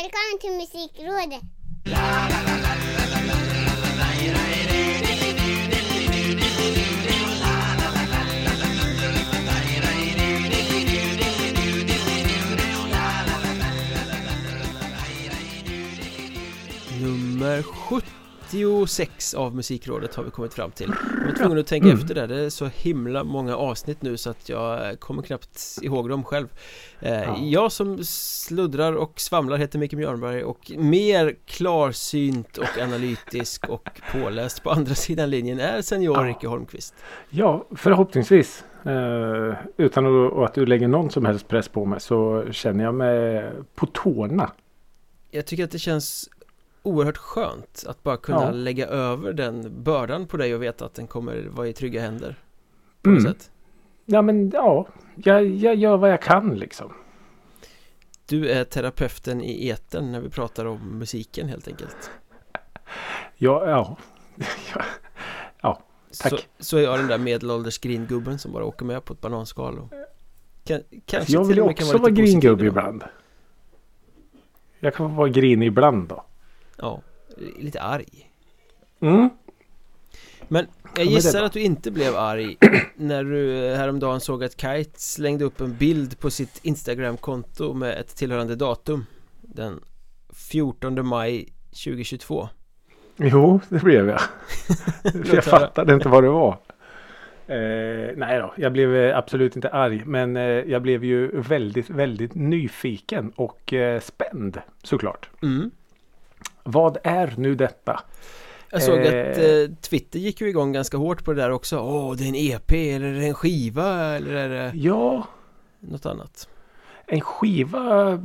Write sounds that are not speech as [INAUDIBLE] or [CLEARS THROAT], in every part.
Välkommen till Musikrådet! Nummer 76 av Musikrådet har vi kommit fram till Jag var tvungen att tänka Mm. efter där, det är så himla många avsnitt nu så att jag kommer knappt ihåg dem själv eh, Ja. Jag som sluddrar och svamlar heter Micke Björnberg och mer klarsynt och analytisk och påläst på andra sidan linjen är senior Ja. Holmqvist Ja, förhoppningsvis. Eh, utan att, att du lägger någon som helst press på mig så känner jag mig på tårna. Jag tycker att det känns oerhört skönt att bara kunna Ja. lägga över den bördan på dig och veta att den kommer vara i trygga händer på något Mm. sätt Ja, men ja, jag, jag gör vad jag kan liksom. Du är terapeuten i etern när vi pratar om musiken helt enkelt Ja, ja. [LAUGHS] ja, Tack. Så, så är jag den där medelålders gringubben som bara åker med på ett bananskal och kan, kanske jag vill ju också vara vara lite positiv gringubb ibland. Jag kan vara grinig ibland då. Ja, lite arg Mm. Men jag men gissar då? att du inte blev arg [CLEARS THROAT] när du häromdagen såg att Kite slängde upp en bild på sitt Instagram-konto med ett tillhörande datum Den 14 maj 2022 Jo, det blev jag. [LAUGHS] För jag fattade inte vad det var. Eh, nej då, jag blev eh, absolut inte arg. Men eh, jag blev ju väldigt, väldigt nyfiken och eh, spänd såklart. mm. Vad är nu detta? Jag såg Eh. att eh, Twitter gick ju igång ganska hårt på det där också Åh, det är en EP eller är det en skiva eller är det Ja, något annat? en skiva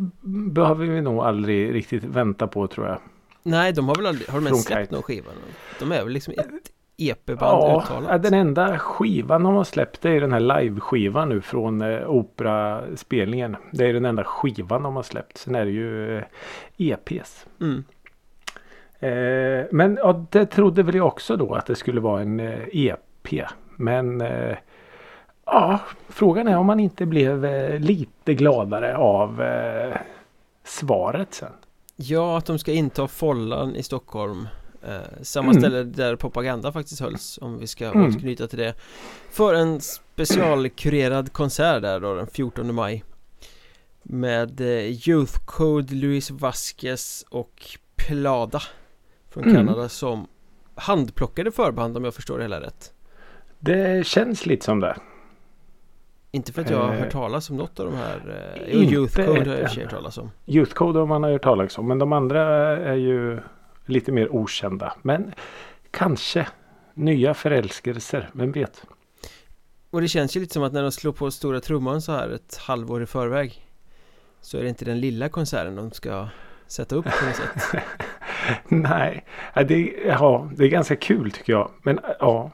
behöver vi nog aldrig riktigt vänta på tror jag. Nej, de har väl aldrig, har de ens släppt någon skiva? De är väl liksom ett EP-band Ja, uttalat? den enda skivan de har släppt är den här live-skivan nu från eh, operaspelningen. Det är den enda skivan de har släppt. Sen är det ju eh, EPs. Mm. Eh, men ja, det trodde väl jag också då att det skulle vara en eh, EP. Men eh, ja, frågan är om man inte blev eh, lite gladare av eh, svaret sen. Ja, att de ska inta Follan i Stockholm eh, Samma Mm. ställe där propaganda faktiskt hölls Om vi ska Mm. återknyta till det För en specialkurerad konsert där då den 14 maj Med Youth Code, Luis Vasquez och Plada Från Mm. Kanada som handplockade förband om jag förstår det hela rätt Det känns lite som det. Inte för att jag har Eh, hört talas om något av de här eh, Youth Code har jag i hört talas om Youth Code har man hört talas om. Men de andra är ju lite mer okända. Men kanske nya förälskelser. Vem vet? Och det känns ju lite som att när de slår på stora trumman så här ett halvår i förväg Så är det inte den lilla konserten de ska sätta upp på något sätt [LAUGHS] [LAUGHS] Nej, ja, det, ja, det är ganska kul tycker jag. Men ja,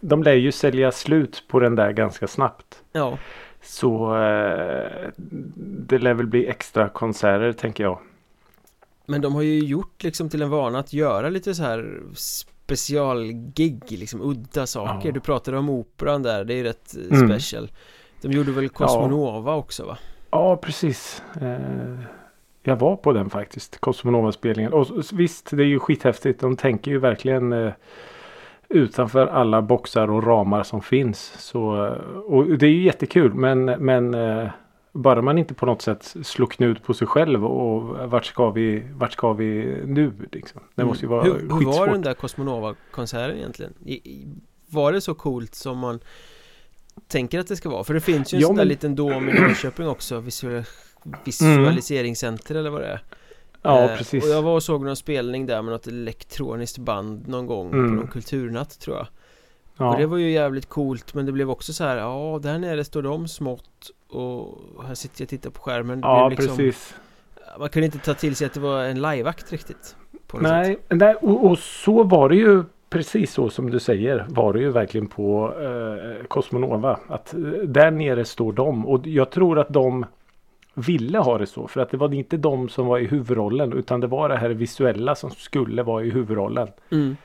de lär ju sälja slut på den där ganska snabbt. Ja, Så eh, det lär väl bli extra konserter tänker jag. men de har ju gjort liksom till en vana att göra lite så här specialgig, liksom udda saker Ja. Du pratade om operan där, det är rätt eh, Mm. special De gjorde väl Cosmonova också va? Ja, precis. Eh, jag var på den faktiskt. Cosmonova-spelningen. Och visst, det är ju skithäftigt. De tänker ju verkligen eh, utanför alla boxar och ramar som finns. Så, eh, och det är ju jättekul. Men, men eh, bara man inte på något sätt slår knut på sig själv och vart ska vi, vart ska vi nu? Liksom. Det måste ju vara Mm. hur, hur var den där Cosmonova-konserten egentligen? I, i, var det så coolt som man tänker att det ska vara? För det finns ju en Ja, sån där men- liten dom i Norrköping också visual, Visualiseringscenter eller vad det är Ja, Eh, precis. Och jag var och såg någon spelning där med något elektroniskt band någon gång Mm. på någon kulturnatt tror jag ja. Och det var ju jävligt coolt men det blev också så här, ja där nere står de smått och här sitter jag och tittar på skärmen det ja, liksom, precis. Man kunde inte ta till sig att det var en liveakt riktigt något sätt. Nej, nej och, och så var det ju precis så som du säger var det ju verkligen på eh, Cosmonova. Att eh, där nere står de och jag tror att de ville ha det så. För att det var inte de som var i huvudrollen utan det var det här visuella som skulle vara i huvudrollen. Mm.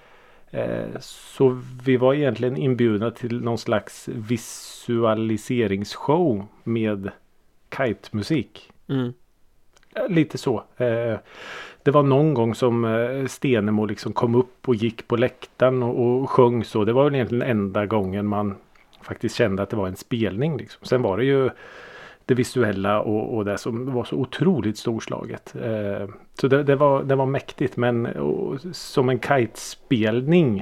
Eh, så vi var egentligen inbjudna till någon slags visualiseringsshow med kite-musik. Mm. Lite så. Eh, det var någon gång som eh, Stenemo liksom kom upp och gick på läktaren och, och sjöng så. Det var väl egentligen enda gången man faktiskt kände att det var en spelning. Liksom. Sen var det ju det visuella och, och det som var så otroligt storslaget. Eh, så det, det, var, det var mäktigt men och, som en kitespelning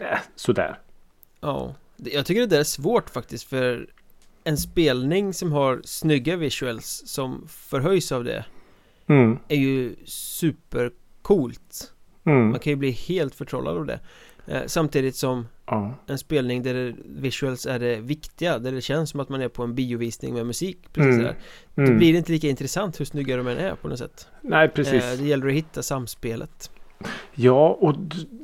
eh, sådär. Ja, jag tycker det där är svårt faktiskt för en spelning som har snygga visuals som förhöjs av det Mm, är ju supercoolt. mm, Man kan ju bli helt förtrollad av det. Eh, samtidigt som ja. en spelning där det, visuals är det viktiga, där det känns som att man är på en biovisning med musik precis Mm, där. Då Mm. blir det inte lika intressant hur snygga de än är på något sätt. Nej precis. Eh, det gäller att hitta samspelet. Ja, och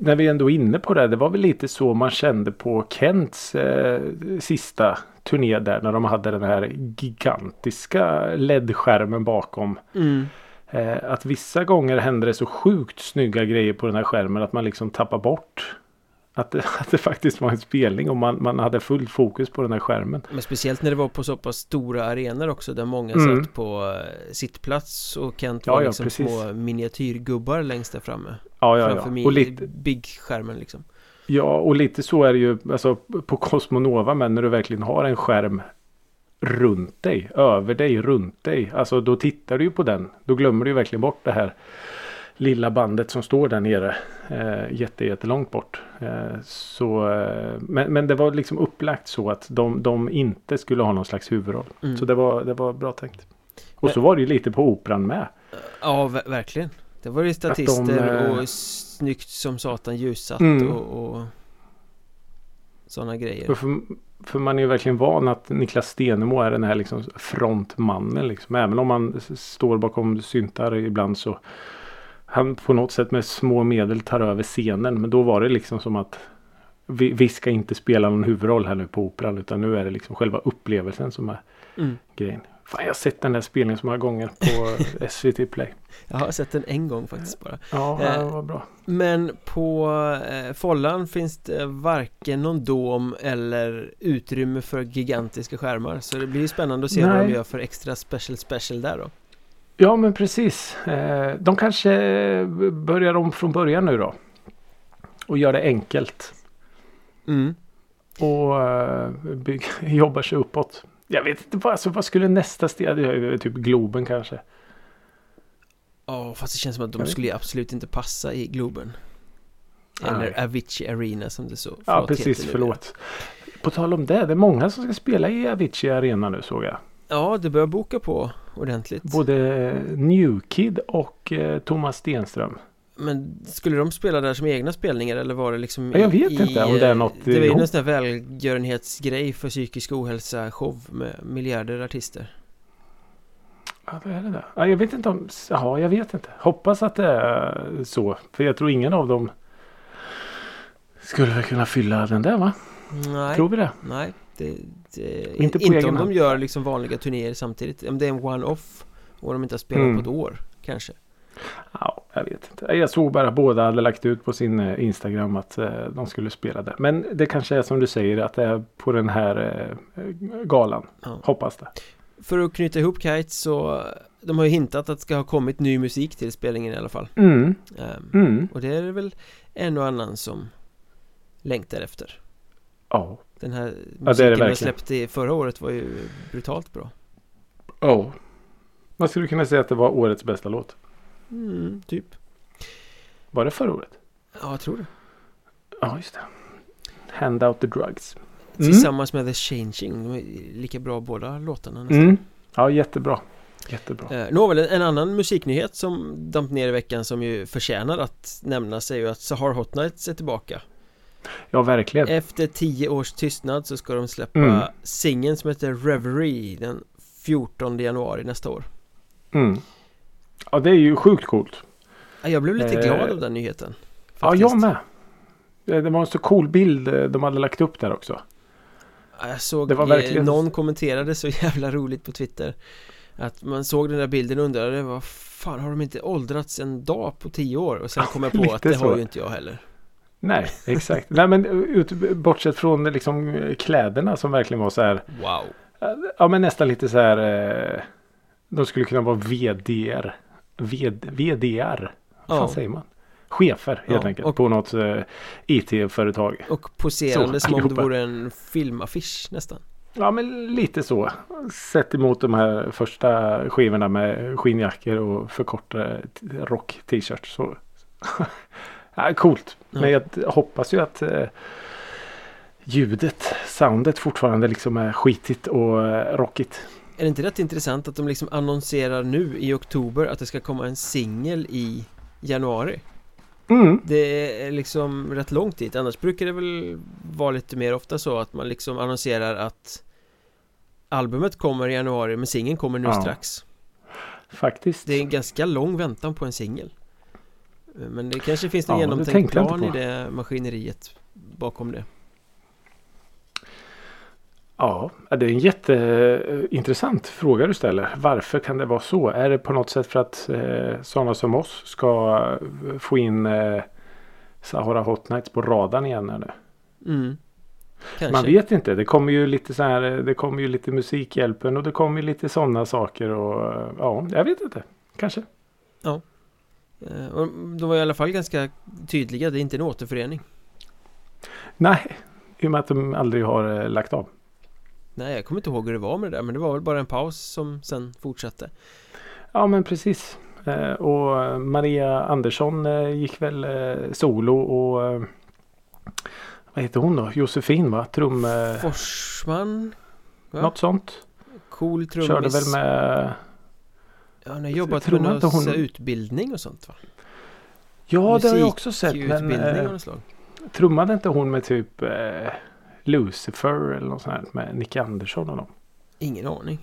när vi ändå är inne på det. Det var väl lite så man kände på Kents eh, sista turné där. När de hade den här gigantiska LED-skärmen bakom. Mm. Eh, att vissa gånger hände det så sjukt snygga grejer på den här skärmen att man liksom tappar bort. Att det, [LAUGHS] att det faktiskt var en spelning och man, man hade fullt fokus på den här skärmen. Men speciellt när det var på så pass stora arenor också där många Mm. satt på eh, sittplats och Kent Ja, var ja, liksom precis. små miniatyrgubbar längst där framme. Ja, ja, framför ja. Och lite, big-skärmen liksom. ja, och lite så är det ju alltså, på Cosmonova. Men när du verkligen har en skärm runt dig, över dig, runt dig. Alltså då tittar du ju på den. Då glömmer du ju verkligen bort det här lilla bandet som står där nere. Eh, jätte, jättelångt bort. Eh, så, eh, men, men det var liksom upplagt så att de, de inte skulle ha någon slags huvudroll. Mm. Så det var, det var bra tänkt. Och Men- så var det ju lite på operan med. Ja, ver- verkligen. Det var ju statister eh, och snyggt som satan ljussatt Mm. och, och sådana grejer. För, för, man är ju verkligen van att Niklas Stenemo är den här liksom frontmannen. Liksom. Även om man står bakom syntar ibland så han på något sätt med små medel tar över scenen. Men då var det liksom som att vi, vi ska inte spela någon huvudroll här nu på operan utan nu är det liksom själva upplevelsen som är Mm. grejen. Fan, jag har sett den där spelningen så många gånger på [LAUGHS] SVT Play. Jag har sett den en gång faktiskt bara. Ja, Eh, det var bra. Men på eh, Follan finns det varken någon dom eller utrymme för gigantiska skärmar. Så det blir ju spännande att se vad de Nej. gör för extra special special där då. Ja men precis. Eh, de kanske börjar om från början nu då. Och gör det enkelt. Mm. Och eh, bygg, [LAUGHS] jobbar sig uppåt. Jag vet inte vad, alltså, vad skulle nästa steg? Är Typ Globen kanske. Ja, fast det känns som att de skulle absolut inte passa i Globen. Nej. Eller Avicii Arena som det så Ja förlåt, precis, heter nu. förlåt. På tal om det, det är många som ska spela i Avicii Arena nu såg jag. Ja, det börjar boka på ordentligt. Både New Kid och eh, Thomas Stenström. Men skulle de spela där som egna spelningar eller var det liksom Ja, jag vet i, inte om det är eh, något Det var ju en sån här välgörenhetsgrej för psykisk ohälsa show med miljarder artister Ja, vad är det där? Ja, jag vet inte om... Ja, jag vet inte. Hoppas att det är så. För jag tror ingen av dem skulle väl kunna fylla den där va? Nej, Tror vi det? nej det, det, Inte på inte om de gör liksom vanliga turnéer samtidigt Om det är en one-off och de inte har spelat Mm. på ett år Kanske Ja, jag vet inte. Jag såg bara att båda hade lagt ut på sin eh, Instagram att eh, de skulle spela det. Men det kanske är som du säger att det är på den här eh, galan. ja. Hoppas det. För att knyta ihop Kite så De har ju hintat att det ska ha kommit ny musik till spelningen i alla fall Mm, Ehm, mm. Och det är väl en och annan som längtar efter Ja. Den här musiken de verkligen. släppte förra året var ju brutalt bra Ja. Man skulle kunna säga att det var årets bästa låt. mm, Typ Var det förra året? Ja, jag tror det Ja, just det. Hand out the drugs. Mm. Tillsammans med The Changing De är lika bra båda låtarna nästan Mm. Ja, jättebra. Jättebra. Eh, Nåväl, en annan musiknyhet som damp ner i veckan som ju förtjänar att nämnas är ju att Sahar Hot Nights är tillbaka Ja, verkligen. Efter tio års tystnad så ska de släppa Mm. singeln som heter Reverie den 14 januari nästa år Mm. Ja, det är ju sjukt coolt. Ja, Jag blev lite Eh, glad av den nyheten Ja, faktiskt. jag med. Det var en så cool bild eh, de hade lagt upp där också. Ja, Jag såg Det var eh, verkligen- någon kommenterade så [LAUGHS] jävla roligt på Twitter Att man såg den där bilden och undrade vad fan har de inte åldrats en dag på tio år? Och sen kom jag på att [LAUGHS] det har ju inte jag heller Nej, exakt. Nej, men ut, bortsett från liksom eh, kläderna som verkligen var så här. Wow Ja, men nästan lite så här. Eh, De skulle kunna vara VDR. VD, VDR. Vad fan Ja. säger man? Chefer helt Ja, enkelt. och- På något eh, IT-företag. Och poserande Så, som om det vore en filmaffisch nästan. Ja men lite så. Sett emot de här första skivorna med skinnjackor och förkortade t- rock-t-shirts. [LAUGHS] Ja, coolt. Ja. Men jag hoppas ju att eh, ljudet, soundet fortfarande liksom är skitigt och eh, rockigt. Är det inte rätt intressant att de liksom annonserar nu i oktober att det ska komma en singel i januari? Mm. Det är liksom rätt långt dit, annars brukar det väl vara lite mer ofta så att man liksom annonserar att Albumet kommer i januari men singeln kommer nu Ja. strax Faktiskt. Det är en ganska lång väntan på en singel Men det kanske finns någon Ja, genomtänkt plan i det maskineriet bakom det Ja, det är en jätteintressant fråga du ställer. Varför kan det vara så? Är det på något sätt för att eh, sådana som oss ska få in eh, Sahara Hot Nights på radarn igen eller? mm. Kanske Man vet inte. Det kommer ju lite så här. Det kommer ju lite Musikhjälpen och det kommer ju lite sådana saker och ja, jag vet inte. Kanske. Eh, och De var i alla fall ganska tydliga, det är inte en återförening Nej, i och med att de aldrig har eh, lagt av. Nej, jag kommer inte ihåg hur det var med det där men det var väl bara en paus som sen fortsatte Ja, men precis. Eh, och Maria Andersson eh, gick väl eh, solo och eh, vad heter hon då? Josefin va? Trum... Eh, Forsman va? något sånt. Cool trummis Körde väl med... Har jobbat med någon hon- utbildning och sånt va? Ja, det har jag också sett. Men av eh, något slag trummade inte hon med typ eh, Lucifer eller något sånt här med Nick Andersson och dem? Ingen aning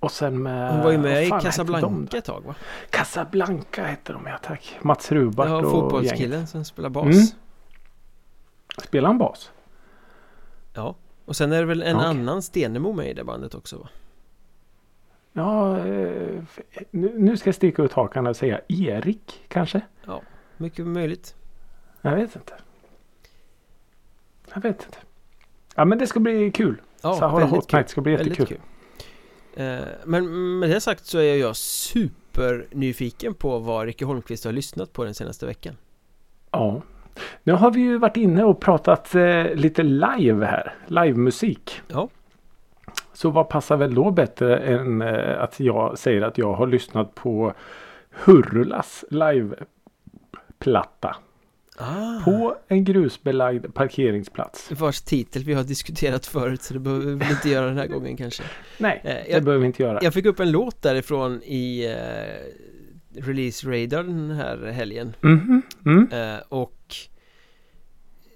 Och sen med... Hon var ju med i Casablanca ett tag va? Casablanca hette de ja tack. Mats Rubart Ja, och gänget. fotbollskillen som spelar bas Mm. Spelar han bas? Ja, och sen är det väl en Okej. annan Stenemo med i det bandet också va? Ja, eh, nu, ska jag sticka ut hakan och säga Erik kanske? Mycket möjligt Jag vet inte. Jag vet inte. Ja men det ska bli kul. Ja, Sahara Hot kul. Night ska bli jättekul. kul. Eh, Men med det sagt så är jag super nyfiken på vad Ricky Holmqvist har lyssnat på den senaste veckan Ja. Nu har vi ju varit inne och pratat eh, lite live här. Livemusik. Ja. Så vad passar väl då bättre än eh, att jag säger att jag har lyssnat på Hurras liveplatta. ah. På en grusbelagd parkeringsplats. Vars titel vi har diskuterat förut så det behöver vi inte göra den här gången kanske Nej, Eh, det jag- behöver vi inte göra. Jag fick upp en låt därifrån i eh, Release Radar den här helgen Mhm, mm. eh, Och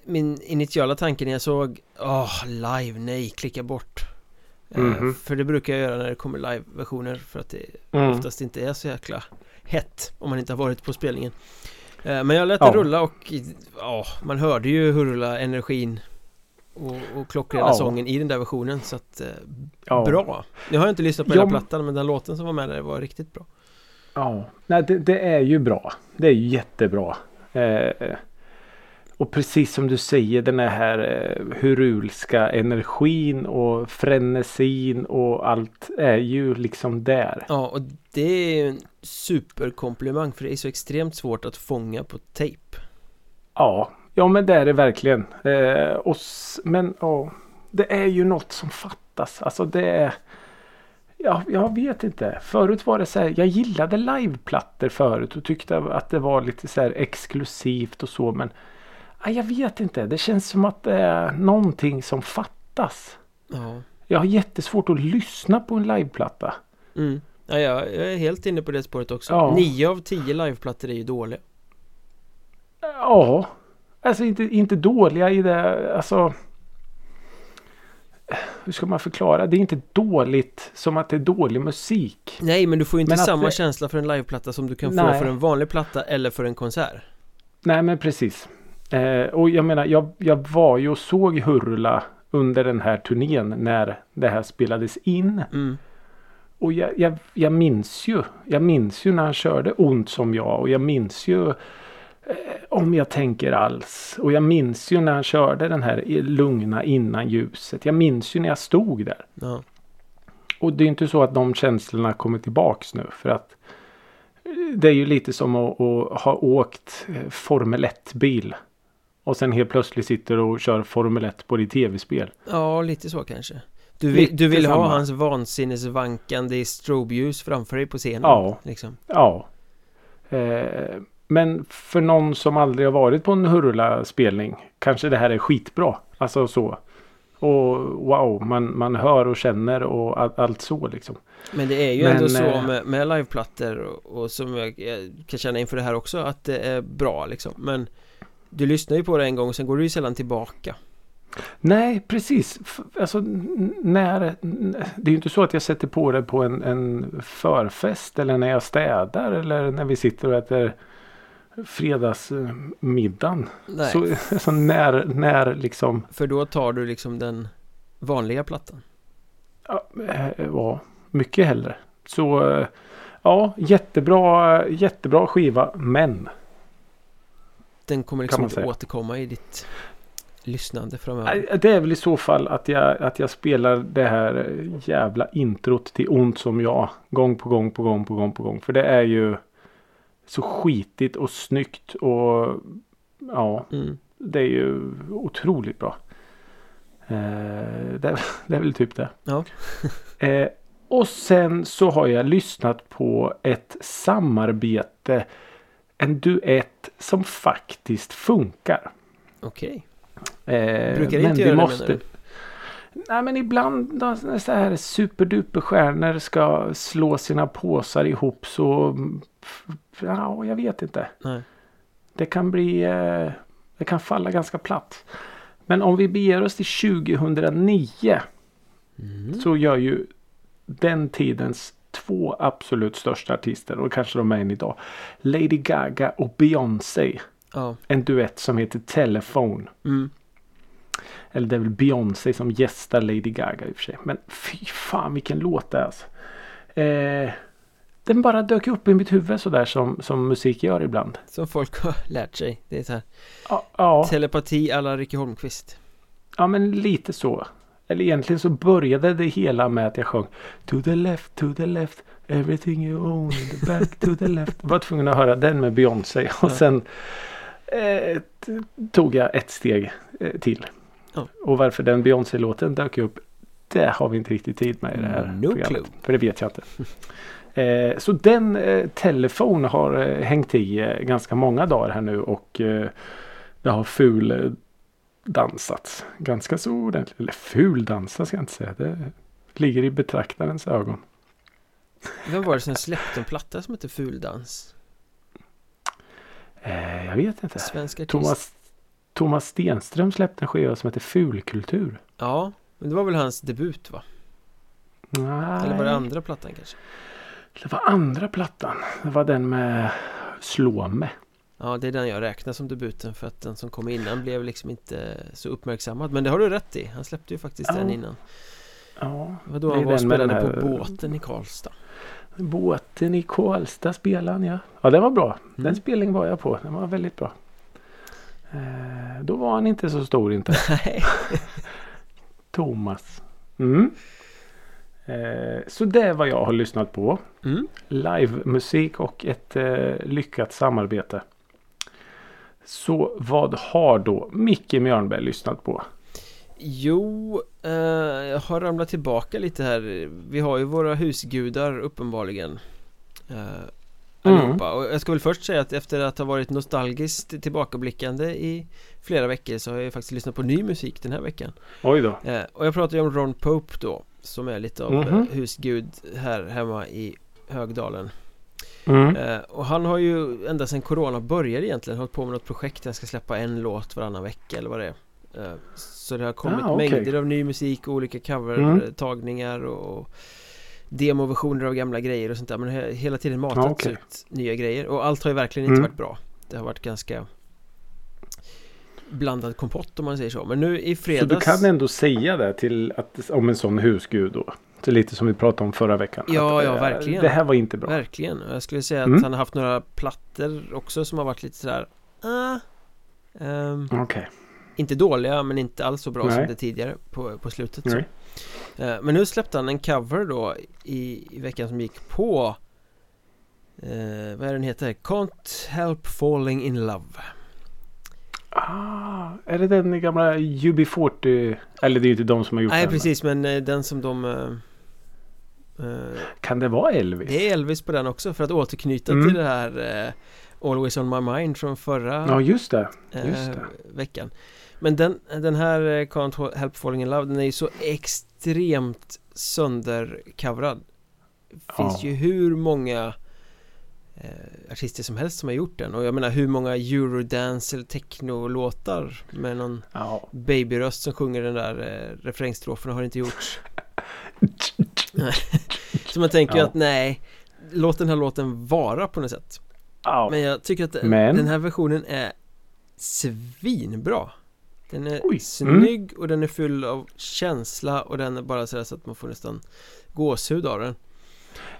Min initiala tanke när jag såg Åh, live, nej, klicka bort Mhm. För det brukar jag göra när det kommer live-versioner För att det Mm. oftast inte är så jäkla hett Om man inte har varit på spelningen eh, Men jag lät Ja. den rulla och Ja, man hörde ju hurla energin och, och klockrena Ja. sången i den där versionen så att eh, Ja. Bra! Jag har inte lyssnat på hela plattan men den låten som var med där var riktigt bra Ja, nej, det, det är ju bra. Det är ju jättebra. Eh, och precis som du säger den här eh, hurulska energin och frenesin och allt är ju liksom där. Ja och det är en superkomplimang för det är så extremt svårt att fånga på tejp Ja, ja men det är det verkligen. Eh, och, s- men ja, det är ju något som fattas. Alltså det är Ja, jag vet inte. Förut var det så här. Jag gillade liveplattor förut och tyckte att det var lite så här exklusivt och så. Men jag vet inte. Det känns som att det är någonting som fattas. Ja Jag har jättesvårt att lyssna på en liveplatta. mm. Ja, jag, jag är helt inne på det spåret också Ja. Nio av tio liveplattor är ju dåliga Ja, alltså inte, inte dåliga i det. Alltså. Hur ska man förklara? Det är inte dåligt som att det är dålig musik. Nej men du får ju inte Men samma det- känsla för en liveplatta som du kan få Nej. för en vanlig platta eller för en konsert Nej men precis. Eh, och jag menar jag, jag var ju och såg Hurla under den här turnén när det här spelades in. mm. Och jag, jag, jag minns ju. Jag minns ju när han körde Ont som jag och jag minns ju eh, Om jag tänker alls. Och jag minns ju när han körde den här lugna innan ljuset. Jag minns ju när jag stod där. Ja, och det är inte så att de känslorna kommer tillbaks nu. För att det är ju lite som att, att ha åkt eh, Formel 1-bil. Och sen helt plötsligt sitter och kör Formel 1 på ditt tv-spel. Ja, lite så kanske Du vill, du vill ha hans vansinnesvankande strobeljus framför dig på scenen Ja. liksom. Ja. Eh, men för någon som aldrig har varit på en Hurula-spelning. Kanske det här är skitbra. Alltså så. Och wow, man, man hör och känner och all, allt så liksom. Men det är ju Men, ändå så eh, med, med liveplattor och, och som jag, jag kan känna inför det här också att det är bra liksom Men Du lyssnar ju på det en gång och sen går du ju sällan tillbaka Nej, precis. Alltså när... Det är ju inte så att jag sätter på det på en, en förfest eller när jag städar eller när vi sitter och äter fredagsmiddagen. Nej, Så alltså när, när liksom... för då tar du liksom den vanliga plattan Ja, eh, ja, mycket hellre. Så eh, ja, jättebra, jättebra skiva. Men Den kommer liksom inte återkomma i ditt lyssnande framöver det är väl i så fall att jag, att jag spelar det här jävla introt till ont som jag. Gång på gång på gång på gång på gång. För det är ju så skitigt och snyggt och ja, mm. det är ju otroligt bra. Eh, det, är, [LAUGHS] det är väl typ det. Ja. [LAUGHS] Eh, och sen så har jag lyssnat på ett samarbete. En duett som faktiskt funkar. Okej Eh, Brukar det inte göra måste... det menar du? Nej men ibland när så här superduperstjärnor ska slå sina påsar ihop så... Ja, jag vet inte. Nej Det kan bli... Eh, det kan falla ganska platt. Men om vi beger oss till 2009 mm. så gör ju den tidens två absolut största artister och kanske de är än idag. Lady Gaga och Beyoncé. Ja En duett som heter Telephone. mm. Eller det är väl Beyoncé som gästar Lady Gaga i och för sig. Men fy fan vilken låt det är alltså. Eh, den bara dök upp i mitt huvud sådär som, som musik gör ibland. Som folk har [LAUGHS] lärt sig Det är så här Ja, ja, Telepati alla Ricky Holmqvist ja men lite så. Eller egentligen så började det hela med att jag sjöng To the left, to the left Everything you own the back to the left. Var tvungen att höra den med Beyoncé. Och sen eh, tog jag ett steg eh, till. Ja. Och varför den Beyoncé-låten dök upp. Det har vi inte riktigt tid med i det här No programmet. clue. För det vet jag inte. [LAUGHS] Eh, så den eh, telefon har eh, hängt i eh, ganska många dagar här nu och eh, det har ful eh, dansats ganska så ordentligt. Eller ful dansa ska jag inte säga. Det ligger i betraktarens ögon. Vem var det som släppte en platta som heter Fuldans? Eh, jag vet inte. Svensk artist Thomas, Thomas Stenström släppte en skiva som heter Fulkultur. Ja, men det var väl hans debut va? Nej, Eller var det andra plattan kanske? det var andra plattan. Det var den med Slå med. Ja, det är den jag räknar som debuten för att den som kom innan blev liksom inte så uppmärksammad Men det har du rätt i, han släppte ju faktiskt Ja. den innan Ja, Det var då han var spelade den på här- båten i Karlstad Båten i Karlstad spelade han ja. Ja den var bra. Den Mm. spelningen var jag på. Den var väldigt bra. Eh, då var han inte så stor inte. [LAUGHS] Nej, [LAUGHS] Thomas. Mm. Eh, så det är vad jag har lyssnat på. mm. Livemusik och ett eh, lyckat samarbete. Så vad har då Micke Mjörnberg lyssnat på? Jo, eh, jag har ramlat tillbaka lite här. Vi har ju våra husgudar uppenbarligen eh, Allihopa. Och jag ska väl först säga att efter att ha varit nostalgiskt tillbakablickande i flera veckor så har jag faktiskt lyssnat på ny musik den här veckan. Oj då. eh, Och jag pratar ju om Ron Pope då Som är lite av eh, husgud här hemma i Högdalen Mm. eh, Och han har ju ända sedan Corona började egentligen hållit på med något projekt där han ska släppa en låt varannan vecka eller vad det är eh, Så det har kommit Ah, okej. mängder av ny musik och olika covertagningar och Demoversioner av gamla grejer och sånt där Men he- hela tiden matats Ah, okej. ut nya grejer och allt har ju verkligen inte Mm. varit bra Det har varit ganska Blandad kompott om man säger så Men nu i Så fredags du kan ändå säga det till att, om en sån husgud då? Lite som vi pratade om förra veckan. Ja, Att, ja, eh, verkligen. Det här var inte bra. Verkligen, jag skulle säga att Mm. han har haft några plattor också som har varit lite sådär ah, ehm, Okej. Inte dåliga men inte alls så bra som Nej. det tidigare på, på slutet. Nej. Eh, Men nu släppte han en cover då i, i veckan som gick på eh, Vad är den heter? Can't help falling in love Ah, är det den gamla UB40? Eller det är ju inte de som har gjort Nej den. precis men den som de Kan det vara Elvis? Det är Elvis på den också för att återknyta Mm. till det här eh, Always on my mind från förra Ja just det. eh, Just det. veckan Men den, den här eh, Can't help falling in love den är ju så extremt söndercoverad Det finns Ja. ju hur många eh, artister som helst som har gjort den och jag menar hur många eurodance eller techno-låtar med någon Ja. babyröst som sjunger den där eh, refrängstrofen har inte gjorts [LAUGHS] [LAUGHS] Så man tänker ju Ja. att nej Låt den här låten vara på något sätt ja. Men jag tycker att den, Men? den här versionen är svinbra Den är Oj, snygg och den är full av känsla och den är bara sådär så att man får nästan gåshud av den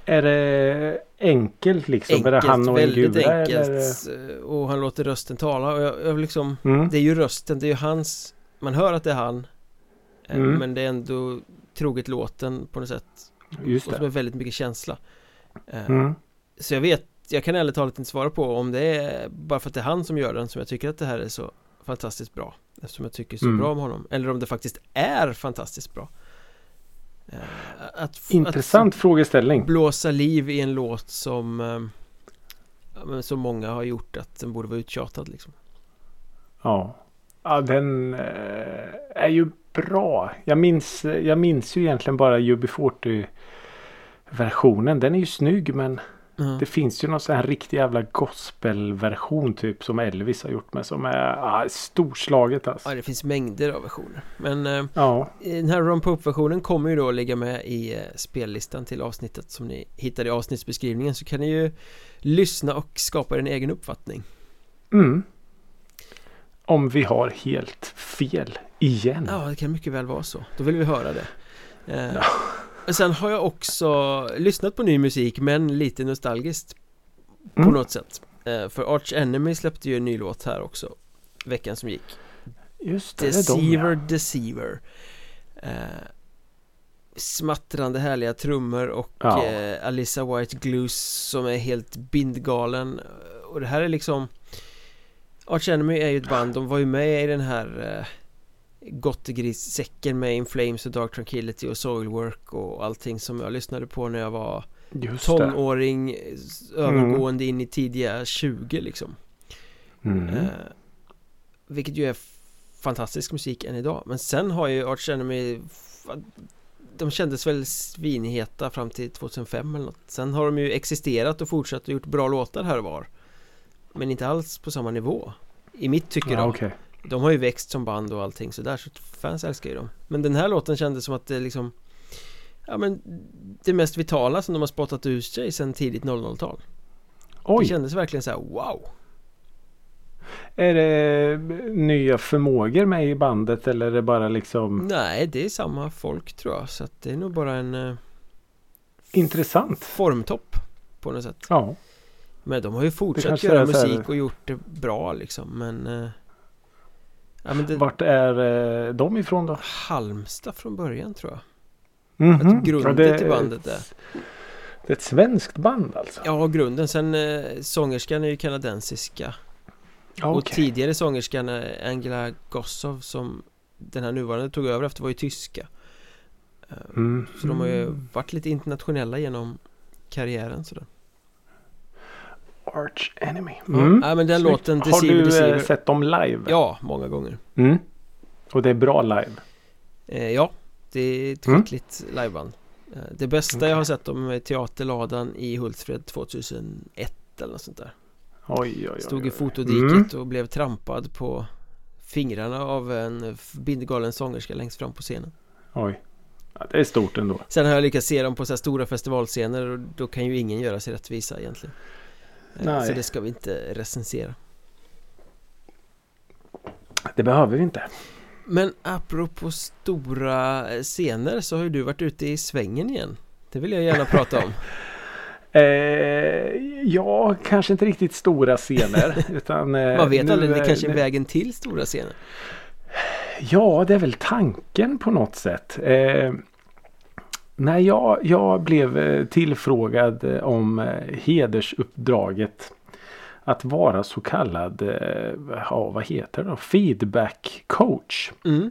Är det enkelt liksom? är det Enkelt, han och en väldigt gula? enkelt Eller? Och han låter rösten tala och jag, jag liksom Mm. Det är ju rösten, det är ju hans Man hör att det är han eh, Mm. Men det är ändå troget låten på något sätt Just Och som det. är väldigt mycket känsla Eh, Mm. Så jag vet, jag kan ärligt talat inte svara på om det är bara för att det är han som gör den som jag tycker att det här är så fantastiskt bra Eftersom jag tycker så Mm. bra om honom Eller om det faktiskt är fantastiskt bra Eh, att, Intressant frågeställning. Att blåsa liv i en låt som eh, Så många har gjort att den borde vara uttjatad liksom Ja. Ja den är ju bra. Jag minns, jag minns ju egentligen bara UB40 versionen. Den är ju snygg men Mm. det finns ju någon sån här riktig jävla gospelversion typ som Elvis har gjort med som är ah, storslaget alltså. Ja det finns mängder av versioner Men eh, Ja. den här Ron Pope-versionen kommer ju då att ligga med i eh, spellistan till avsnittet som ni hittar i avsnittsbeskrivningen så kan ni ju lyssna och skapa er en egen uppfattning Mm. Om vi har helt fel igen. Ja, det kan mycket väl vara så. Då vill vi höra det. Eh, Ja. Sen har jag också lyssnat på ny musik men lite nostalgiskt på Mm. något sätt. Eh, för Arch Enemy släppte ju en ny låt här också veckan som gick. Just det, det är de Deceiver, ja. Deceiver. Eh, smattrande härliga trummor och Ja. eh, Alissa White Glues som är helt bindgalen. Och det här är liksom Arch Enemy är ju ett band, de var ju med i den här eh, Gottegris-säcken med In Flames och Dark Tranquility och Soilwork och allting som jag lyssnade på när jag var Just det. tonåring eh, övergående in i tidiga 20 liksom. Mm. eh, Vilket ju är fantastisk musik än idag. Men sen har ju Arch Enemy De kändes väl svinheta fram till 2005 eller något. Sen har de ju existerat och fortsatt och gjort bra låtar här och var. Men inte alls på samma nivå. I mitt tycke Ja, då. okej. De har ju växt som band och allting sådär så fans älskar ju dem. Men den här låten kändes som att det liksom Ja men Det mest vitala som de har spottat ur sig sen tidigt 00-tal Det Oj, kändes verkligen så här: wow. Är det nya förmågor med i bandet eller är det bara liksom Nej det är samma folk tror jag. Så att det är nog bara en eh, intressant? formtopp På något sätt. Ja, Men de har ju fortsatt göra så här- musik och gjort det bra liksom. Men eh, Ja det vart är eh, de ifrån då? Halmstad från början tror jag Mhm. grundet det till bandet är- Det är ett svenskt band alltså? Ja grunden sen eh, sångerskan är ju kanadensiska Ja, Och tidigare sångerskan eh, Angela Gossow som den här nuvarande tog över efter var ju tyska Mm. Så de har ju varit lite internationella genom karriären sådär Arch Enemy. Ja, Mm. nej, men den Snyggt. låten Har Deceiver, du eh, Deceiver sett dem live? Ja, många gånger Mm. Och det är bra live? eh, Ja, det är ett Mm. skickligt liveband eh, Det bästa jag har sett dem är Teaterladan i Hultsfred 2001 eller något sånt där Oj, oj, oj. Stod i fotodiket Mm. och blev trampad på fingrarna av en bindgalen sångerska längst fram på scenen Oj. Ja, det är stort ändå. Sen har jag lyckats se dem på så här stora festivalscener och då kan ju ingen göra sig rättvisa egentligen Eh, Nej. Så det ska vi inte recensera Det behöver vi inte. Men apropå stora eh, scener så har ju du varit ute i svängen igen Det vill jag gärna prata om [LAUGHS] Eh, ja, kanske inte riktigt stora scener. [LAUGHS] utan, eh, Man vet nu, aldrig, det eh, kanske är vägen till stora scener Ja, det är väl tanken på något sätt. Eh, när jag, jag blev eh, tillfrågad eh, om eh, hedersuppdraget att vara så kallad, ja vad heter det feedback coach Mm.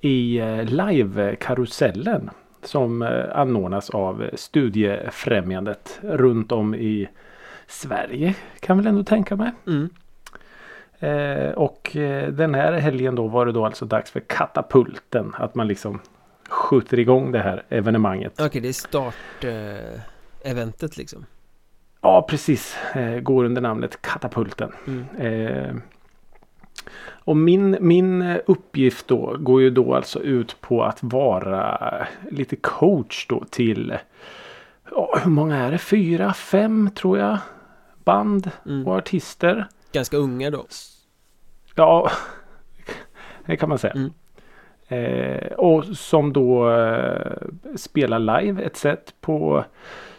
i live-karusellen som anordnas av Studiefrämjandet runt om i Sverige kan väl ändå tänka mig. Mm. Eh, och den här helgen då var det då alltså dags för katapulten. Att man liksom skjuter igång det här evenemanget. Okej, det är start-eventet liksom. Ja precis. Eh, går under namnet katapulten. Mm. Eh, och min, min eh, uppgift då går ju då alltså ut på att vara lite coach då till ja, hur många är det? Fyra, fem tror jag. Band Mm. och artister. Ganska unga då. Ja, [LAUGHS] det kan man säga. Mm. Eh, och som då eh, spelar live ett set på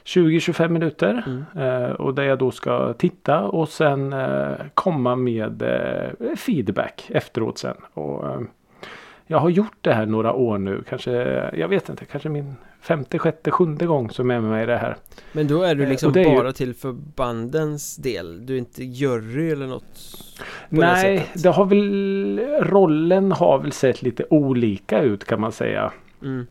20-25 minuter. Mm. Eh, och där jag då ska titta och sen eh, komma med eh, feedback efteråt sen. Och, eh, jag har gjort det här några år nu. Kanske, jag vet inte, kanske min femte, sjätte, sjunde gång som jag är med mig i det här. Men då är du Eh, liksom det är ju- bara till för bandens del? Du är inte jury eller något? det Nej, sättet? det har väl rollen har väl sett lite olika ut kan man säga. Mm.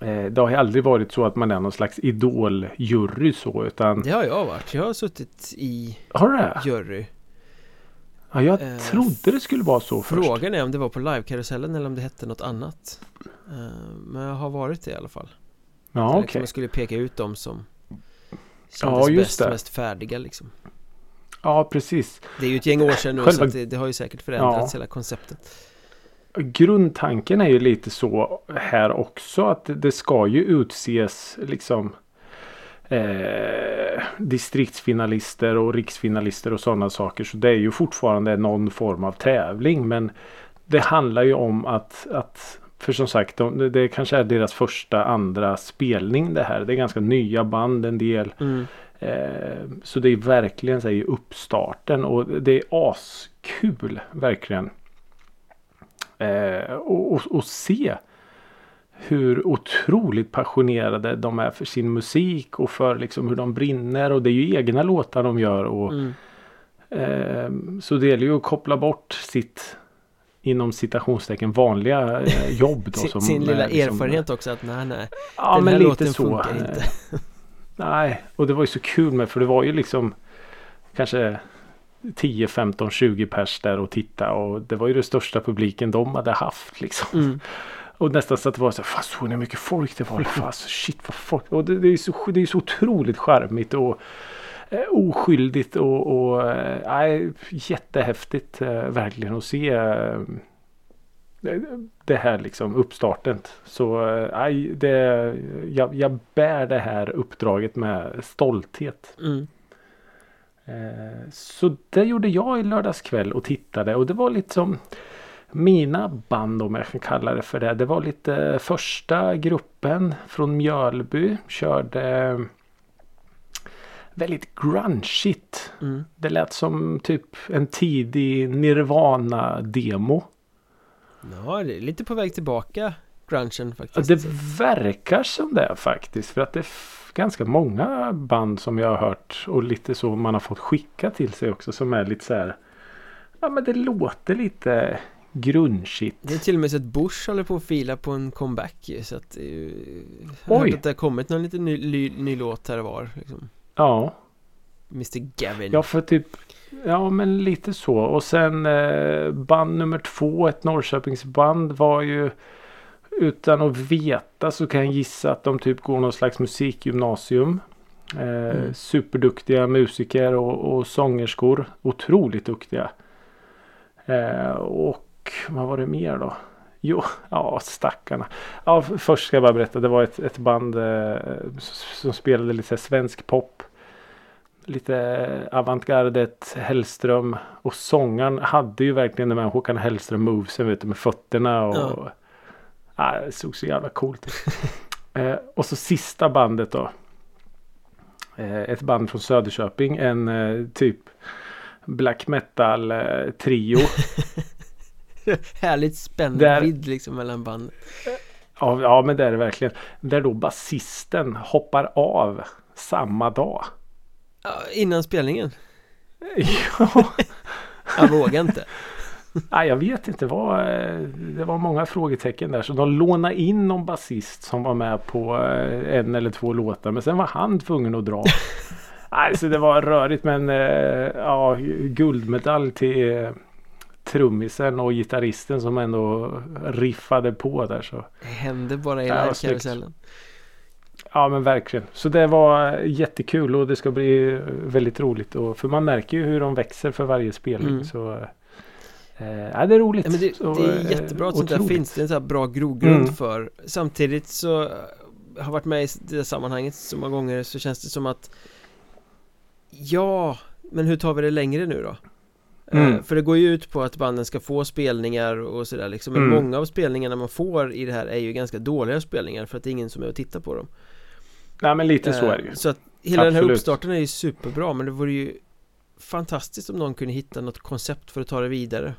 Eh, det har ju aldrig varit så att man är någon slags idoljury så utan Det har jag varit. Jag har suttit i Har du det? jury. Ja, jag Eh, trodde det skulle vara så först. Frågan är om det var på livekarusellen eller om det hette något annat. Eh, Men jag har varit det i alla fall. Ja, okej. liksom Man skulle peka ut dem som Ja, kändes just bäst, det. mest färdiga liksom. Ja, precis. Det är ju ett gäng år sedan nu Själva- så att det, det har ju säkert förändrats Ja. hela konceptet. Grundtanken är ju lite så här också att det ska ju utses liksom eh, distriktsfinalister och riksfinalister och sådana saker. Så det är ju fortfarande någon form av tävling. Men det handlar ju om att, att för som sagt, de, det kanske är deras första, andra spelning det här. Det är ganska nya band en del. Mm. Eh, så det är verkligen så här, i uppstarten och det är askul verkligen. Eh, och, och, och se hur otroligt passionerade de är för sin musik och för liksom hur de brinner och det är ju egna låtar de gör. Och, Mm. eh, så det gäller ju att koppla bort sitt inom citationstecken vanliga eh, jobb. Då, Sin, som sin lilla är liksom- erfarenhet också att nej nej Ja Den men här lite så. funkar inte. Eh, [LAUGHS] Nej, och det var ju så kul med för det var ju liksom kanske 10, 15, 20 pers där och titta och det var ju det största publiken de hade haft liksom. mm. [LAUGHS] Och nästan så att det var så här, fan såg ni hur mycket folk det var? Fan, shit vad folk. Och det, det är ju så, det är så otroligt charmigt och eh, oskyldigt och, och eh, nej, jättehäftigt eh, verkligen att se eh, det här liksom uppstarten. Så eh, nej, det, jag, jag bär det här uppdraget med stolthet. Mm. Eh, Så det gjorde jag i lördags kväll och tittade och det var lite som mina band om jag kan kalla det för det. Det var lite första gruppen från Mjölby körde väldigt grungeigt. Mm. Det lät som typ en tidig Nirvana-demo. Ja, det är lite på väg tillbaka grungen faktiskt. Det verkar som det faktiskt. För att det är ganska många band som jag har hört. Och lite så man har fått skicka till sig också. Som är lite så här. Ja men det låter lite grungeigt. Det är till och med så att Bush håller på att fila på en comeback så att ju... Jag har Oj. hört att det har kommit någon liten ny, ny, ny låt här och var liksom. Ja. Mr Gavin Ja för typ. Ja men lite så. Och sen eh, band nummer två. Ett Norrköpingsband var ju. Utan att veta så kan jag gissa att de typ går någon slags musikgymnasium. Eh, Mm. Superduktiga musiker och, och sångerskor. Otroligt duktiga. Eh, och vad var det mer då? Jo, [LAUGHS] ja stackarna. Ja, först ska jag bara berätta. Det var ett, ett band eh, som spelade lite svensk pop. Lite avantgardet Hellström. Och sångaren hade ju verkligen de här Håkan Hellström movesen vet du, med fötterna. Och, Ja. ja. det såg så jävla coolt ut. [LAUGHS] eh, och så sista bandet då. Eh, ett band från Söderköping. En eh, typ black metal eh, trio. [LAUGHS] Härligt Där- spännvidd liksom mellan band Ja, ja men det är det verkligen. Där då basisten hoppar av samma dag. Innan spelningen. [LAUGHS] Ja, Jag vågar inte. nej, jag vet inte. Vad, eh, det var många frågetecken där. Så de lånade in någon basist som var med på eh, en eller två låtar. Men sen var han tvungen att dra. [LAUGHS] Nej, så det var rörigt men eh, ja, guldmedalj till trummisen och gitarristen som ändå riffade på där. Så. Det händer bara i Ja, karusellen. Ja men verkligen. Så det var jättekul och det ska bli väldigt roligt. Och, för man märker ju hur de växer för varje spelning. Mm. Så, eh, det är roligt. Ja, men det, Så, det är eh, jättebra att sånt där finns. Det är en här bra grogrund Mm. för. Samtidigt så eh, jag har varit med i det sammanhanget så många gånger så känns det som att Ja, men hur tar vi det längre nu då? Mm. Eh, För det går ju ut på att banden ska få spelningar och sådär liksom Men Mm. många av spelningarna man får i det här är ju ganska dåliga spelningar för att det är ingen som är och tittar på dem Nej men lite så Eh, är det ju. Så att hela den här Absolut. uppstarten är ju superbra men det vore ju Fantastiskt om någon kunde hitta något koncept för att ta det vidare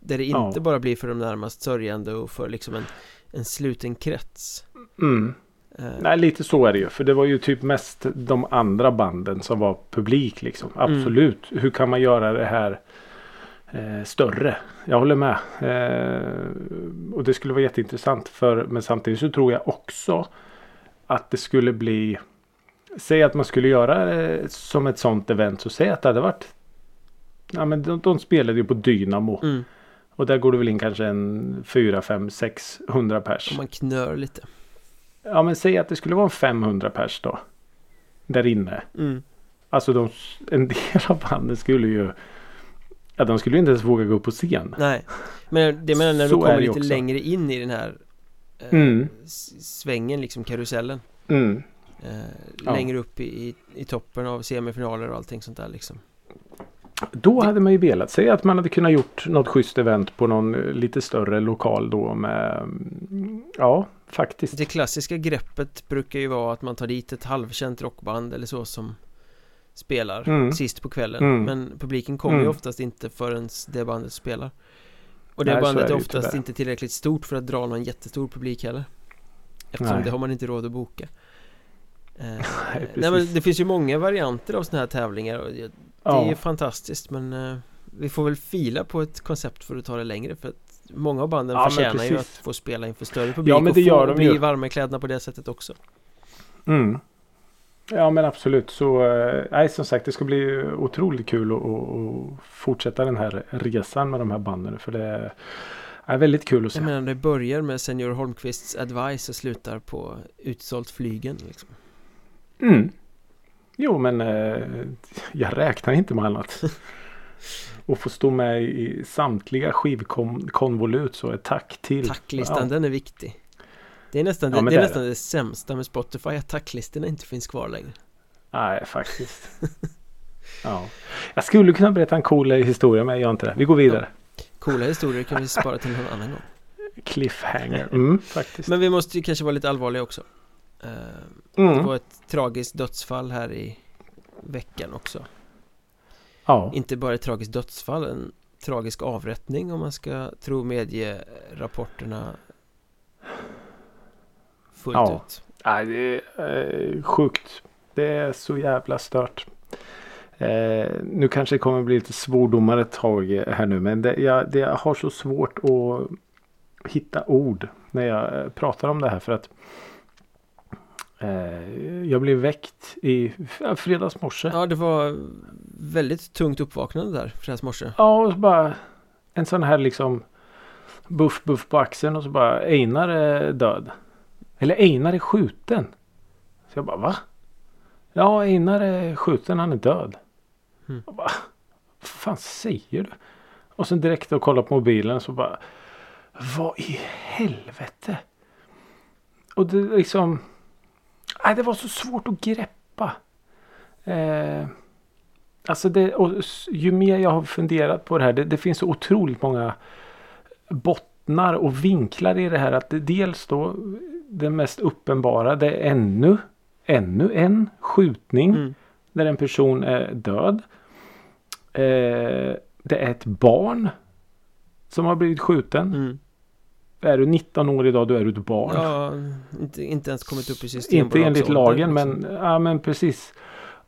Där det Ja. inte bara blir för de närmast sörjande och för liksom en, en sluten krets Mm. Eh, Nej lite så är det ju. För det var ju typ mest de andra banden som var publik liksom. Mm. Absolut. Hur kan man göra det här eh, större? Jag håller med. Eh, och det skulle vara jätteintressant. För, men samtidigt så tror jag också att det skulle bli Säg att man skulle göra det som ett sånt event. Så säg att det hade varit Ja men de, de spelade ju på Dynamo. mm, Och där går det väl in kanske en 4, 5, 600 pers. om man knör lite Ja men säg att det skulle vara en 500 pers då. Där inne. mm. Alltså de, en del av banden skulle ju Ja de skulle ju inte ens våga gå upp på scen. Nej Men det menar när du Så kommer lite också. längre in i den här eh, Mm. s- Svängen liksom, karusellen Mm. eh, Ja. Längre upp i, i, toppen av semifinaler och allting sånt där liksom Då hade man ju velat säga att man hade kunnat gjort något schysst event på någon eh, lite större lokal då med mm, Ja faktiskt. Det klassiska greppet brukar ju vara att man tar dit ett halvkänt rockband eller så som spelar Mm. sist på kvällen Mm. Men publiken kommer ju Mm. oftast inte förrän det bandet spelar Och det Nej, bandet är oftast tyvärr. inte tillräckligt stort för att dra någon jättestor publik heller Eftersom Nej. det har man inte råd att boka eh, [LAUGHS] Nej, Nej men det finns ju många varianter av sådana här tävlingar och det det är ju Ja. fantastiskt men eh, Vi får väl fila på ett koncept för att ta det längre för att Många av banden Ja, förtjänar ju att få spela inför större publik Ja, men och det gör få de bli ju. varma i kläderna på det sättet också Mm. Ja men absolut så eh, nej som sagt det ska bli otroligt kul att, att, fortsätta den här resan med de här banden för det är, är väldigt kul att se. Jag menar det börjar med Senior Holmqvists advice och slutar på utsålt flygen liksom. Mm. Jo men eh, jag räknar inte med annat. [LAUGHS] Och få stå med i samtliga skivkonvolut så ett tack till. Tacklistan Ja. den är viktig Det är nästan, Ja, det, det är det nästan det sämsta med Spotify att tacklistorna inte finns kvar längre Nej faktiskt. [LAUGHS] ja. Jag skulle kunna berätta en cool historia men jag gör inte det. Vi går vidare. Coola historier kan vi spara till någon annan gång Cliffhanger. Mm, faktiskt. Men vi måste ju kanske vara lite allvarliga också Det Mm. var ett tragiskt dödsfall här i veckan också Ja. Inte bara ett tragiskt dödsfall, en tragisk avrättning om man ska tro medierapporterna fullt Ja. ut Nej, det är eh, sjukt. Det är så jävla stört. Eh, nu kanske det kommer bli lite svordomar ett tag här nu. Men det, jag, det, jag har så svårt att hitta ord när jag eh, pratar om det här. För att eh, jag blev väckt i fredags morse. Ja. Ja, det var väldigt tungt uppvaknande där fredags morse och så bara en sån här liksom buff buff på axeln och så bara Einar är död. Eller Einar är skjuten. Så jag bara va? Ja Einar är skjuten, han är död. Mm. Jag bara, vad fan säger du? Och sen direkt att kolla på mobilen så bara Vad i helvete? Och det liksom Nej det var så svårt att greppa. Eh, alltså det, och ju mer jag har funderat på det här. Det, det finns så otroligt många bottnar och vinklar i det här. Att det, dels då det mest uppenbara. Det är ännu, ännu en skjutning. mm. Där en person är död. Eh, det är ett barn. Som har blivit skjuten. Mm. är du 19 år idag då är du ett barn. Ja, inte, inte ens kommit upp i Systembolagsåldern. Inte enligt lagen liksom. men, ja men precis.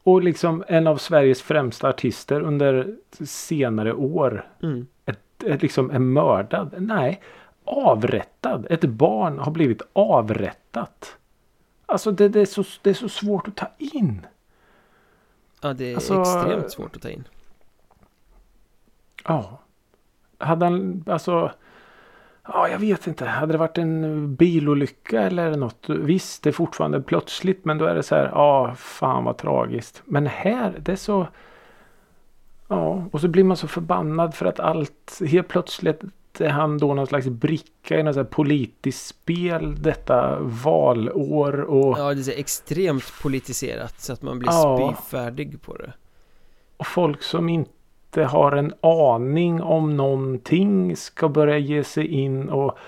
Och liksom en av Sveriges främsta artister under senare år Mm. är liksom är mördad. Nej, avrättad. Ett barn har blivit avrättat. Alltså det, det, är, så, det är så svårt att ta in. Ja, det är Alltså- extremt svårt att ta in. Ja. Hade han, alltså. Ja, jag vet inte. Hade det varit en bilolycka eller något. Visst, det är fortfarande plötsligt. Men då är det så här. Ja, fan vad tragiskt. Men här, det är så. Ja, och så blir man så förbannad för att allt helt plötsligt är han då någon slags bricka i något så politiskt spel detta valår och, Ja, det är extremt politiserat så att man blir Ja. spyfärdig på det. och folk som inte har en aning om någonting ska börja ge sig in och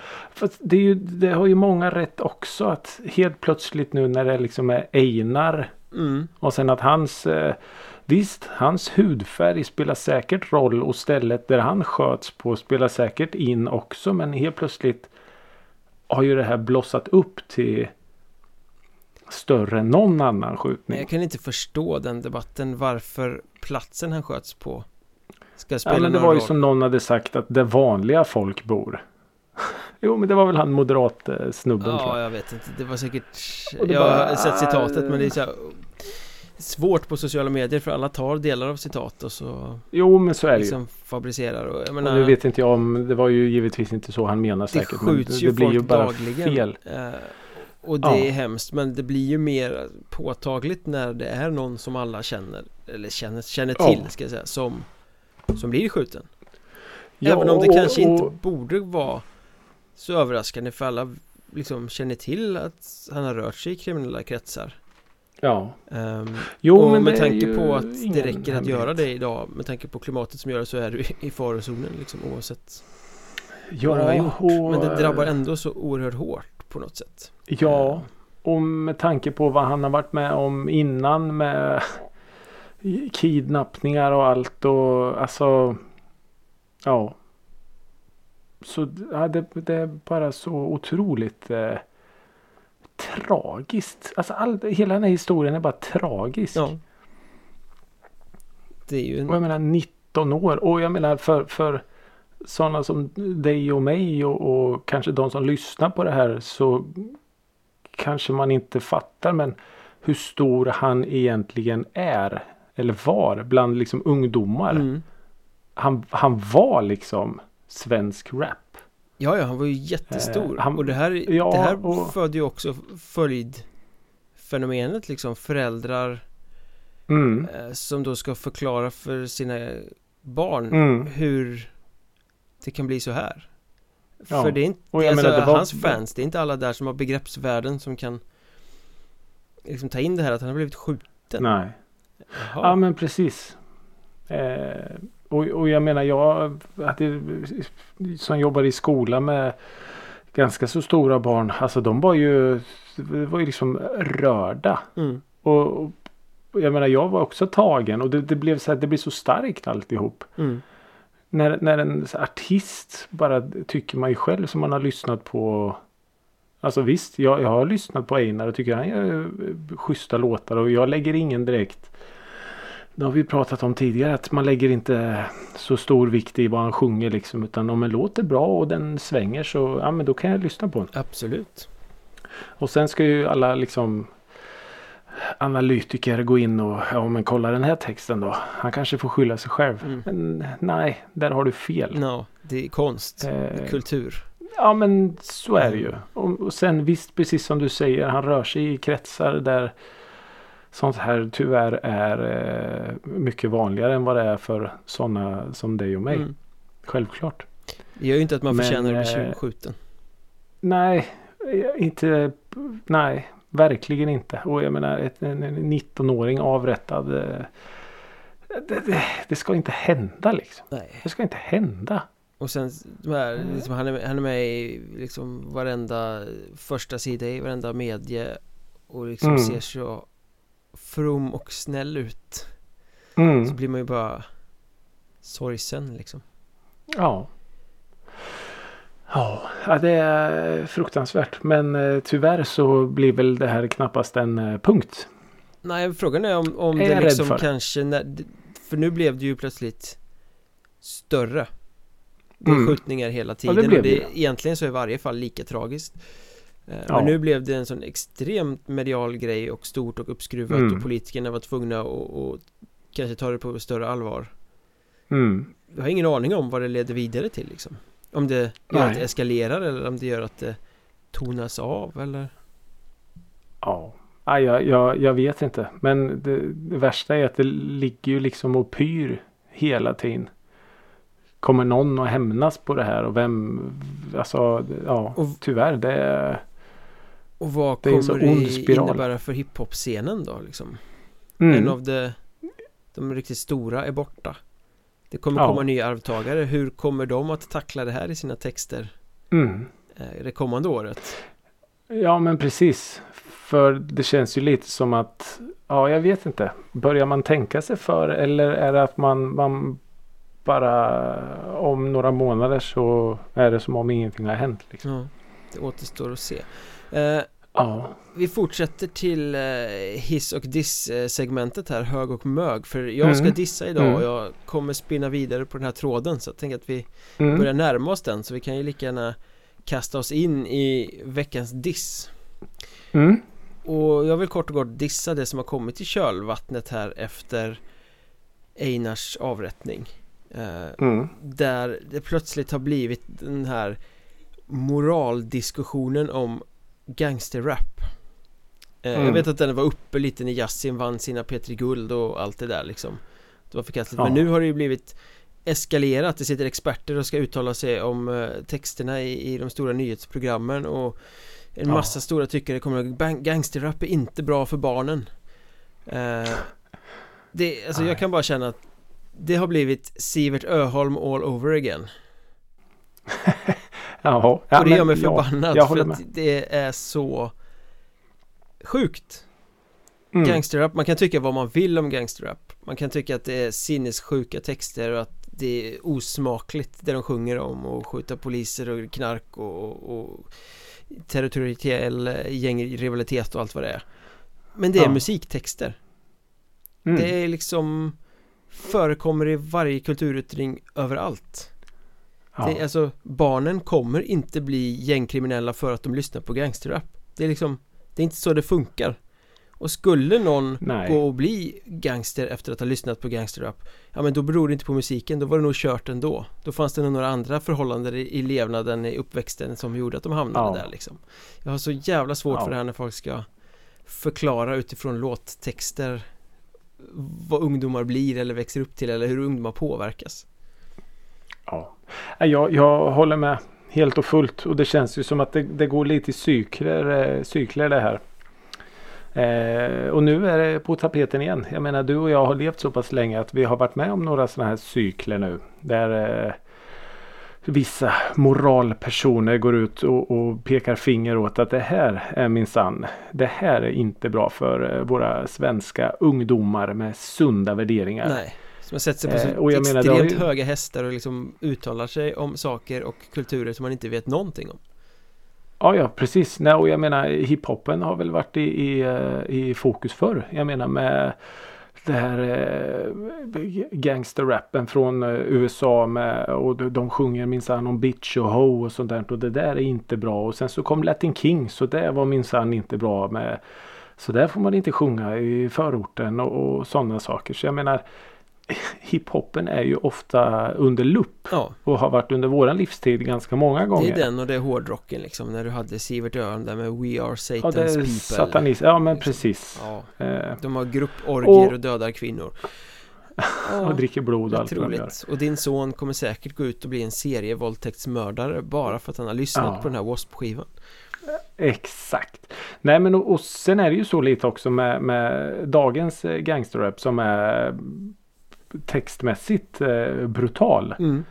det, ju, det har ju många rätt också att helt plötsligt nu när det liksom är Einar Mm. och sen att hans eh, Visst, hans hudfärg spelar säkert roll och stället där han sköts på spelar säkert in också. Men helt plötsligt har ju det här blossat upp till större än någon annan skjutning. jag kan inte förstå den debatten varför platsen han sköts på ska spela Ja, men det var ju roll. som någon hade sagt att där vanliga folk bor. [LAUGHS] jo, men det var väl han moderat eh, snubben tror Ja, jag. jag vet inte. Det var säkert... Det Jag har sett citatet men det är så här svårt på sociala medier för alla tar delar av citat och så Jo, men så är det ju. liksom fabricerar och jag Och menar nu vet inte jag om det var ju givetvis inte så han menar det säkert. men skjuts det, ju det blir folk ju dagligen fel. eh, och det Ja. är hemskt men det blir ju mer påtagligt när det är någon som alla känner eller känner, känner Ja. till ska jag säga som som blir skjuten Ja, Även om det och- kanske inte och- borde vara så överraskande för alla liksom känner till att han har rört sig i kriminella kretsar Ja. Ehm, Jo, och men med tanke ju på att det räcker att göra det idag Med tanke på klimatet som gör det så är du i farozonen liksom oavsett vad du har Ja, gjort och, Men det drabbar ändå så oerhört hårt på något sätt Ja, och med tanke på vad han har varit med om innan med [LAUGHS] kidnappningar och allt och alltså Ja. Så ja, det, det är bara så otroligt eh, tragiskt. Alltså all, hela den här historien är bara tragisk. Ja Det är ju Och jag en, menar 19 år. Och jag menar för, för sådana som dig och mig och, och kanske de som lyssnar på det här så kanske man inte fattar men hur stor han egentligen är. Eller var bland liksom ungdomar. mm. Han, han var liksom svensk rap. Ja, ja, han var ju jättestor Eh, han- Och det här, ja, det här och- födde ju också följdfenomenet liksom Föräldrar Mm. eh, som då ska förklara för sina barn Mm. hur det kan bli så här Ja, För det är inte, alltså, menar, det var- hans fans, det är inte alla där som har begreppsvärden som kan liksom ta in det här att han har blivit skjuten Nej. Jaha. Ja men precis. Eh, och, och jag menar jag hade, som jobbar i skola med ganska så stora barn. Alltså de var ju, var ju liksom rörda. Mm. Och, och jag menar jag var också tagen och det, det blev så här, det blev så starkt alltihop. Mm. När, när en artist bara tycker man ju själv som man har lyssnat på. Alltså visst, jag, jag har lyssnat på Einar och tycker han gör eh, schyssta låtar och jag lägger ingen direkt. Det har vi pratat om tidigare att man lägger inte så stor vikt i vad han sjunger liksom utan om en låt är bra och den svänger så ja men då kan jag lyssna på den. Absolut Och sen ska ju alla liksom analytiker gå in och ja men kolla den här texten då. Han kanske får skylla sig själv. Mm. Men nej, där har du fel. no, det är konst, det är Eh, kultur Ja men så är det ju. Och, och sen visst precis som du säger han rör sig i kretsar där sånt här tyvärr är eh, mycket vanligare än vad det är för sådana som dig och mig. mm. Självklart. Det gör ju inte att man Men, förtjänar att bli eh, skjuten Nej, eh, inte. Nej, verkligen inte. Och jag menar en, en 19-åring avrättad. Det, det, det ska inte hända liksom. Nej Det ska inte hända. Och sen de här, liksom, han, är, han är med i liksom varenda första sida i varenda medie Och liksom Mm. ser så from och snäll ut Mm. Så blir man ju bara sorgsen liksom Ja. Ja, ja, det är fruktansvärt. Men eh, tyvärr så blir väl det här knappast en eh, punkt. Nej, frågan är om, om Är det liksom för. kanske när, För nu blev det ju plötsligt Större Det är Mm. skjutningar hela Ja, tiden det blev och det, det. Egentligen så är varje fall lika tragiskt Eh, Ja. Men nu blev det en sån extremt medial grej och stort och uppskruvat Mm. och politikerna var tvungna att och kanske ta det på större allvar Mm. Jag har ingen aning om vad det leder vidare till liksom Om det gör att det eskalerar eller om det gör att det tonas av eller Ja, ja jag, jag, jag vet inte. Men det, det värsta är att det ligger ju liksom och pyr hela tiden. Kommer någon att hämnas på det här och vem? Alltså, ja, Och- tyvärr. Det är... Och vad Det kommer det innebära för hiphop-scenen då liksom? Mm. En av de, de riktigt stora är borta Det kommer Ja. komma nya arvtagare Hur kommer de att tackla det här i sina texter Mm. eh, det kommande året? Ja, men precis. För det känns ju lite som att, ja, jag vet inte. Börjar man tänka sig för eller är det att man, man bara om några månader så är det som om ingenting har hänt. Liksom. Ja, det återstår att se eh, Ja, Vi fortsätter till eh, hiss och diss eh, här, hög och mög För jag ska Mm. dissa idag Mm. och jag kommer spinna vidare på den här tråden Så jag tänker att vi mm. börjar närma oss den Så vi kan ju lika gärna kasta oss in i veckans diss Mm. Och jag vill kort och gott dissa det som har kommit i kölvattnet här efter Einars avrättning eh, Mm. Där det plötsligt har blivit den här moraldiskussionen om gangsterrap eh, Jag Mm. vet att den var uppe lite när Yasin vann sina Petri Guld och allt det där liksom Det var förkastligt Ja. men nu har det ju blivit eskalerat Det sitter experter och ska uttala sig om eh, texterna i, i de stora nyhetsprogrammen och en Ja. massa stora tyckare kommer att gangsterrap är inte bra för barnen eh, det, alltså jag Nej. kan bara känna att det har blivit Sivert Öholm all over again [LAUGHS] Jaha. Ja, Och det gör mig ja, förbannad jag för att det är så Sjukt Mm. Gangsterrap, man kan tycka vad man vill om gangsterrap Man kan tycka att det är sinnessjuka texter och att det är osmakligt det de sjunger om och skjuta poliser och knark och, och territoriell gängrivalitet och allt vad det är Men det är Ja. musiktexter Mm. Det är liksom Förekommer i varje kulturyttring överallt ja. det, Alltså barnen kommer inte bli gängkriminella för att de lyssnar på gangsterrap Det är liksom Det är inte så det funkar Och skulle någon Nej. gå och bli gangster efter att ha lyssnat på gangsterrap Ja men då beror det inte på musiken, då var det nog kört ändå Då fanns det nog några andra förhållanden i, levnaden, i uppväxten som gjorde att de hamnade Ja. där liksom Jag har så jävla svårt Ja. för det här när folk ska Förklara utifrån låttexter Vad ungdomar blir eller växer upp till eller hur ungdomar påverkas Ja. Jag, jag håller med helt och fullt. Och det känns ju som att det, det går lite i cykler, eh, cykler det här. Eh, och nu är det på tapeten igen. Jag menar du och jag har levt så pass länge att vi har varit med om några sådana här cykler nu. Där eh, vissa moralpersoner går ut och, och pekar finger åt att det här är minsann. Det här är inte bra för eh, våra svenska ungdomar med sunda värderingar. Nej som har sett sig på Eh, så och jag menar, extremt ju- höga hästar och liksom uttalar sig om saker och kulturer som man inte vet någonting om Ja, ja precis. Nej, och jag menar hiphopen har väl varit i, i, eh, i fokus förr. Jag menar med det här eh, gangsterrappen från eh, USA med, och de, de sjunger minsann om bitch och ho och sånt där. Och det där är inte bra. Och sen så kom Latin King så det var minsann inte bra med så där får man inte sjunga i förorten och, och sådana saker. Så jag menar hiphopen är ju ofta under lupp Ja, och har varit under våran livstid ganska många gånger. det är den och det är hårdrocken liksom När du hade Sivert Öholm där med We Are Satans Ja, det är People satanist. Ja, men Liksom. precis. Ja, Eh, de har grupporgier och, Och- dödar kvinnor [LAUGHS] och dricker blod och allt vad de gör. Och din son kommer säkert gå ut och bli en serievåldtäktsmördare Bara för att han har lyssnat Ja. på den här W.A.S.P-skivan Exakt. Nej men och, och sen är det ju så lite också med, med dagens eh, gangsterrap som är textmässigt eh, brutal. mm.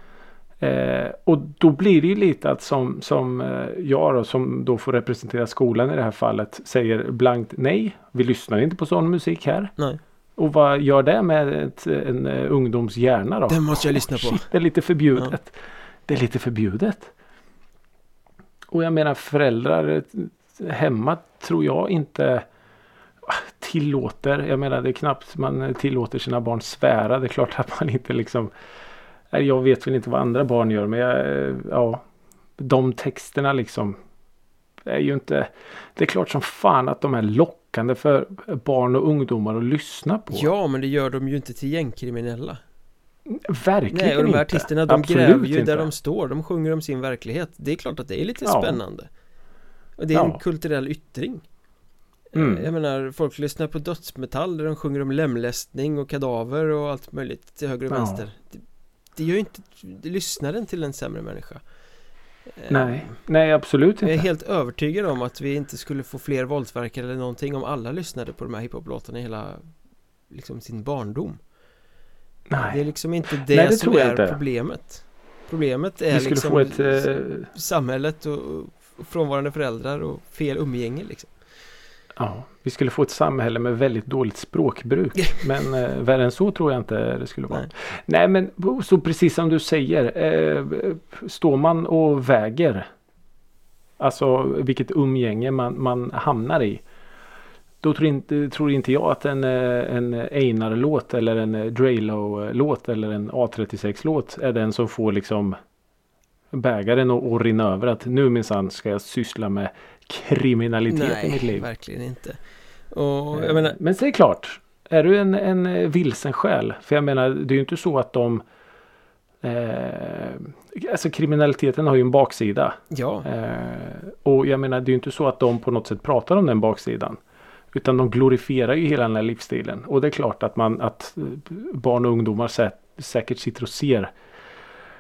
Eh, och då blir det ju lite att som, som eh, jag då, som då får representera skolan i det här fallet säger blankt nej. Vi lyssnar inte på sån musik här. Nej, Och vad gör det med ett, en eh, ungdoms hjärna då? den måste jag lyssna på Shit, det är lite förbjudet. Det är lite förbjudet. Och jag menar föräldrar eh, hemma tror jag inte tillåter. Jag menar det är knappt man tillåter sina barn svära. Det är klart att man inte liksom. Jag vet väl inte vad andra barn gör men jag, ja. De texterna liksom. är ju inte. Det är klart som fan att de är lockande för barn och ungdomar att lyssna på. Ja, men det gör de ju inte till gängkriminella Verkligen Nej, och de inte. här artisterna de Absolut gräver ju inte. där de står De sjunger om sin verklighet Det är klart att det är lite Ja. spännande Och det är en Ja. kulturell yttring Mm. Jag menar, folk lyssnar på dödsmetall där de sjunger om lemlästning och kadaver och allt möjligt till höger och Ja. vänster det, det gör ju inte det lyssnaren till en sämre människa Eh, Nej, nej absolut Jag är inte. helt övertygad om att vi inte skulle få fler våldsverkare eller någonting om alla lyssnade på de här hiphop-låtarna i hela liksom sin barndom Det är Nej. liksom inte det, Nej, det som är inte. problemet Problemet är liksom ett... Eh, samhället och, och frånvarande föräldrar och fel umgänge liksom ja, vi skulle få ett samhälle med väldigt dåligt språkbruk. [LAUGHS] Men eh, värre än så tror jag inte det skulle vara. Nej. Nej, men så precis som du säger. Eh, står man och väger. Alltså vilket umgänge man, man hamnar i. Då tror inte, tror inte jag att en, eh, en Einar-låt eller en Drelo-låt eller en A36-låt är den som får liksom bägaren att att rinna över att nu minsann ska jag syssla med kriminalitet i mitt Nej, liv. verkligen inte Och Eh, jag menar Men så är det klart. Är du en, en eh, vilsen själ. För jag menar det är ju inte så att de eh, Alltså kriminaliteten har ju en baksida. Ja, Eh, och jag menar det är ju inte så att de på något sätt pratar om den baksidan. Utan de glorifierar ju hela den här livsstilen. Och det är klart att man att eh, barn och ungdomar sä säkert sitter och ser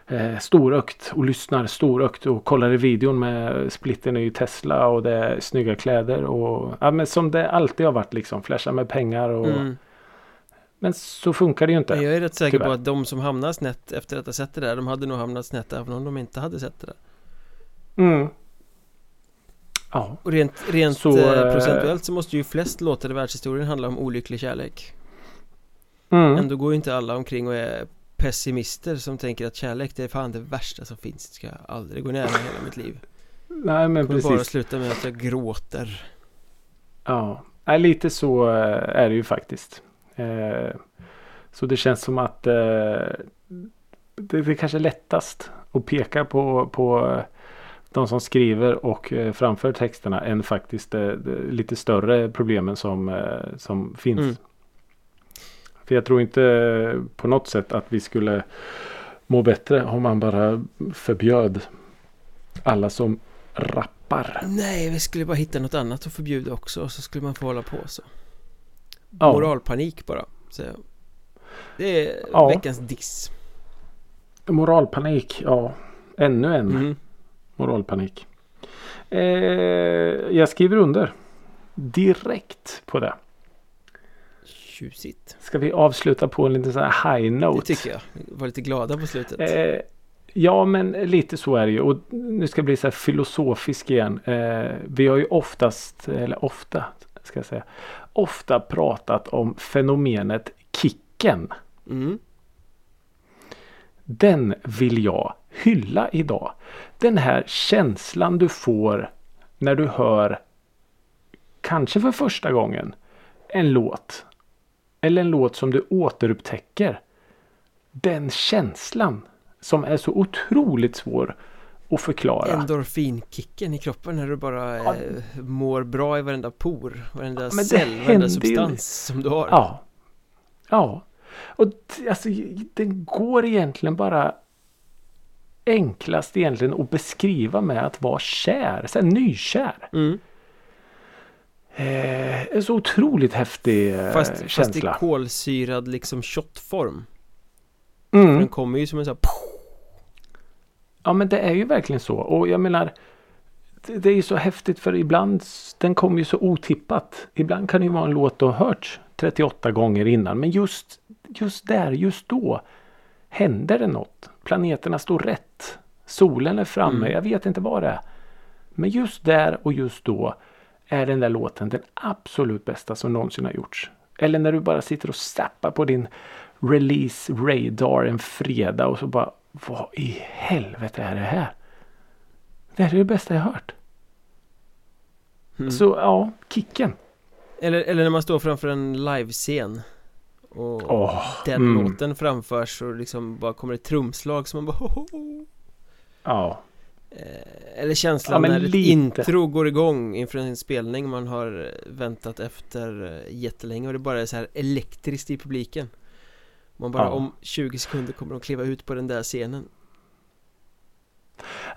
eh, storökt och lyssnar storökt och kollar i videon med splitten i Tesla och det är snygga kläder och ja, men som det alltid har varit liksom flasha med pengar och mm. men så funkar det ju inte. Jag är rätt säker på tyvärr. att de som hamnar snett efter att ha sett det där De hade nog hamnat snett även om de inte hade sett det där Mm. Ja, Och rent, rent Så, eh, eh, procentuellt så måste ju flest låtar i världshistorien handla om olycklig kärlek mm. Ändå går ju inte alla omkring och är pessimister som tänker att kärlek det är fan det värsta som finns Det ska jag aldrig gå nära hela mitt liv nej men kommer bara precis. sluta med att jag gråter Ja, nej, lite så eh, är det ju faktiskt. Eh, så det känns som att eh, det, det kanske är lättast att peka på, på de som skriver och framför texterna än faktiskt det lite större problemen som, som finns. Mm. För jag tror inte på något sätt att vi skulle må bättre om man bara förbjöd alla som rappar. Nej, vi skulle bara hitta något annat att förbjuda också och så skulle man få hålla på så Ja. Moralpanik bara så Det är Ja. veckans diss Moralpanik, ja. Ännu en mm. moralpanik. Eh, jag skriver under. Direkt på det. Tjusigt Ska vi avsluta på en liten sån här high Det note? tycker jag Var lite glada på slutet Eh, ja, men lite så är det ju. Och nu ska jag bli så här filosofisk igen. Eh, vi har ju oftast, eller ofta ska jag säga, ofta pratat om fenomenet kicken. mm. Den vill jag hylla idag. Den här känslan du får när du hör kanske för första gången en låt. Eller en låt som du återupptäcker. Den känslan som är så otroligt svår att förklara. Endorfinkicken i kroppen när du bara Ja. eh, mår bra i varenda por Varenda det cell, varenda händer ju- substans som du har Ja. Ja. Och alltså den går egentligen bara enklast egentligen att beskriva med att vara kär. Så här, nykär. mm. Eh, en så otroligt häftig eh, fast, fast i känsla. kolsyrad liksom shotform Den mm. kommer ju som en sån här Ja men det är ju verkligen så. Och jag menar det, det är ju så häftigt för ibland den kommer ju så otippat. Ibland kan det ju vara en låt du har hört 38 gånger innan. Men just, just där, just då händer det något. Planeterna står rätt. Solen är framme. Mm. Jag vet inte vad det är. Men just där och just då är den där låten den absolut bästa som någonsin har gjorts. Eller när du bara sitter och zappar på din release radar en fredag och så bara vad i helvete är det här? Det här är det bästa jag hört. Mm. Så ja, kicken. Eller, eller när man står framför en livescen Och Åh, den mm. låten framförs och liksom bara kommer ett trumslag som man bara ho, ho. Ja, Eller känslan Ja, när ett lite. intro går igång inför en spelning man har eh, väntat efter eh, jättelänge och det bara är så här elektriskt i publiken Man bara Ja. om 20 sekunder kommer de kliva ut på den där scenen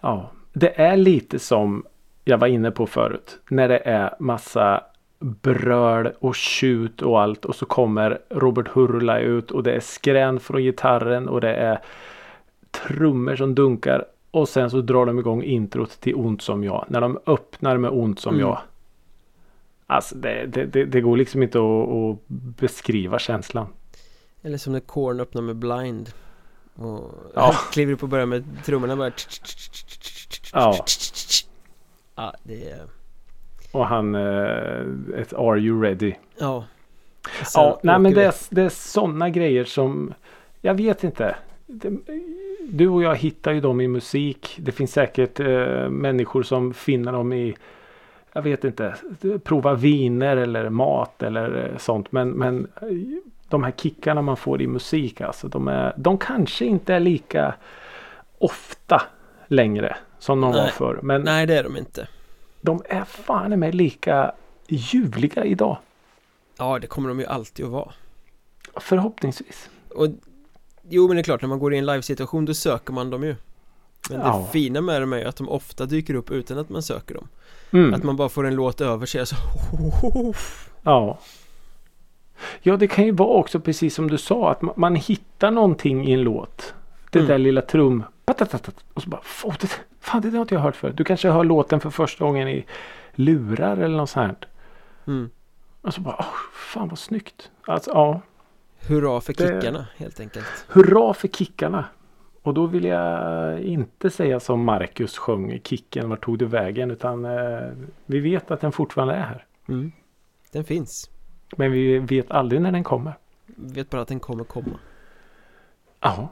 ja. Det är lite som jag var inne på förut. När det är massa bröl och tjut och allt och så kommer Robert Hurla ut och det är skrän från gitarren och det är trummor som dunkar och sen så drar de igång introt till Ont som jag. När de öppnar med Ont som Mm. jag. Alltså det, det, det, det går liksom inte att, att beskriva känslan. Eller som när Korn öppnar med Blind och Ja. [LAUGHS] kliver upp och börjar med trummorna bara Ja. Ja, det är Och han eh, ett Are You Ready? Ja Ja, nej men det är, det är sådana grejer som jag vet inte. Du och jag hittar ju dem i musik. Det finns säkert eh, människor som finner dem i jag vet inte, prova viner eller mat eller eh, sånt. Men, men eh, de här kickarna man får i musik alltså. De, är, de kanske inte är lika ofta längre som de var förr. Men Nej det är de inte de är fan mig lika ljuvliga idag. Ja det kommer de ju alltid att vara Förhoppningsvis. Och Jo men det är klart när man går i en livesituation då söker man dem ju Men det Ja. fina med dem är ju att de ofta dyker upp utan att man söker dem Mm. Att man bara får en låt över sig så [LAUGHS] Ja. Ja, det kan ju vara också precis som du sa att man, hittar någonting i en låt. Det Mm. där lilla trum. Och så bara, "Fan, det, fan det där har inte jag hört förut. Du kanske hör låten för första gången i lurar eller något sånt. här. mm. Och så bara, "Åh, fan vad snyggt. Alltså ja, Hurra för Det- kickarna helt enkelt hurra för kickarna. Och då vill jag inte säga som Marcus sjöng Kicken, vart tog du vägen? Utan eh, vi vet att den fortfarande är här. mm. Den finns Men vi vet aldrig när den kommer. Vet bara att den kommer komma Ja,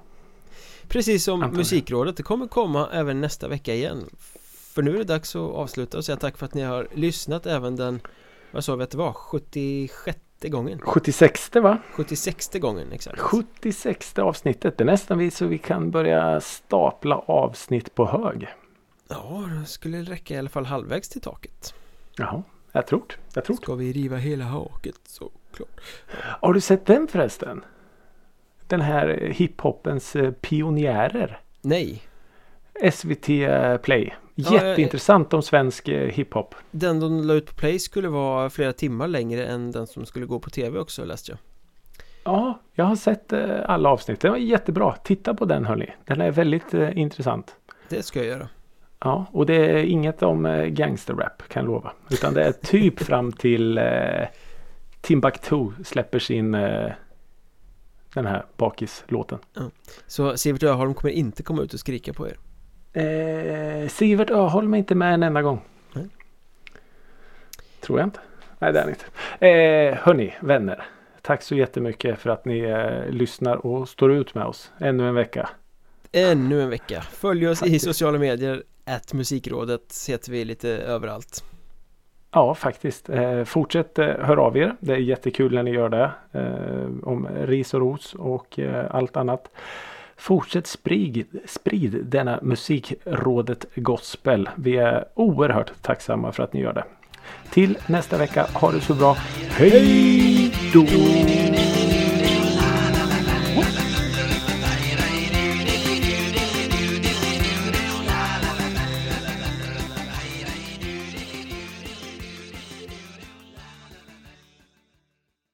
Precis som Antagligen. Musikrådet, det kommer komma även nästa vecka igen För nu är det dags att avsluta och säga tack för att ni har lyssnat även den Vad sa vi att det var? 76 gången? 76 va? 76 gången exakt 76 avsnittet. Det är nästan vi så vi kan börja stapla avsnitt på hög. Ja, det skulle räcka i alla fall halvvägs till taket Jaha, jag tror. Jag tror. Ska vi riva hela haket såklart Har du sett den förresten? Den här eh, hiphopens eh, pionjärer. Nej, SVT Play. Ja, Jätteintressant om svensk eh, hiphop. den de la ut på Play skulle vara flera timmar längre än den som skulle gå på TV också läste jag Ja, jag har sett eh, alla avsnitt. Den var jättebra. Titta på den hörni. Den är väldigt eh, intressant. Det ska jag göra Ja, och det är inget om eh, gangsterrap kan jag lova. Utan det är typ [LAUGHS] fram till eh, Timbuktu släpper sin eh, den här bakislåten. Så Sivert Öholm kommer inte komma ut och skrika på er Eh, Sivert Öholm är inte med en enda gång. Nej. Tror jag inte. Nej, det är han inte. Eh, hörni, vänner. Tack så jättemycket för att ni eh, lyssnar och står ut med oss ännu en vecka. Ännu en vecka Följ oss i Faktiskt. sociala medier Att musikrådet heter vi lite överallt Ja, faktiskt. Eh, fortsätt eh, hör av er. Det är jättekul när ni gör det. Eh, om ris och ros och eh, allt annat. Fortsätt sprid, sprid denna musikrådet gospel. Vi är oerhört tacksamma för att ni gör det. Till nästa vecka. Ha det så bra. Hej då!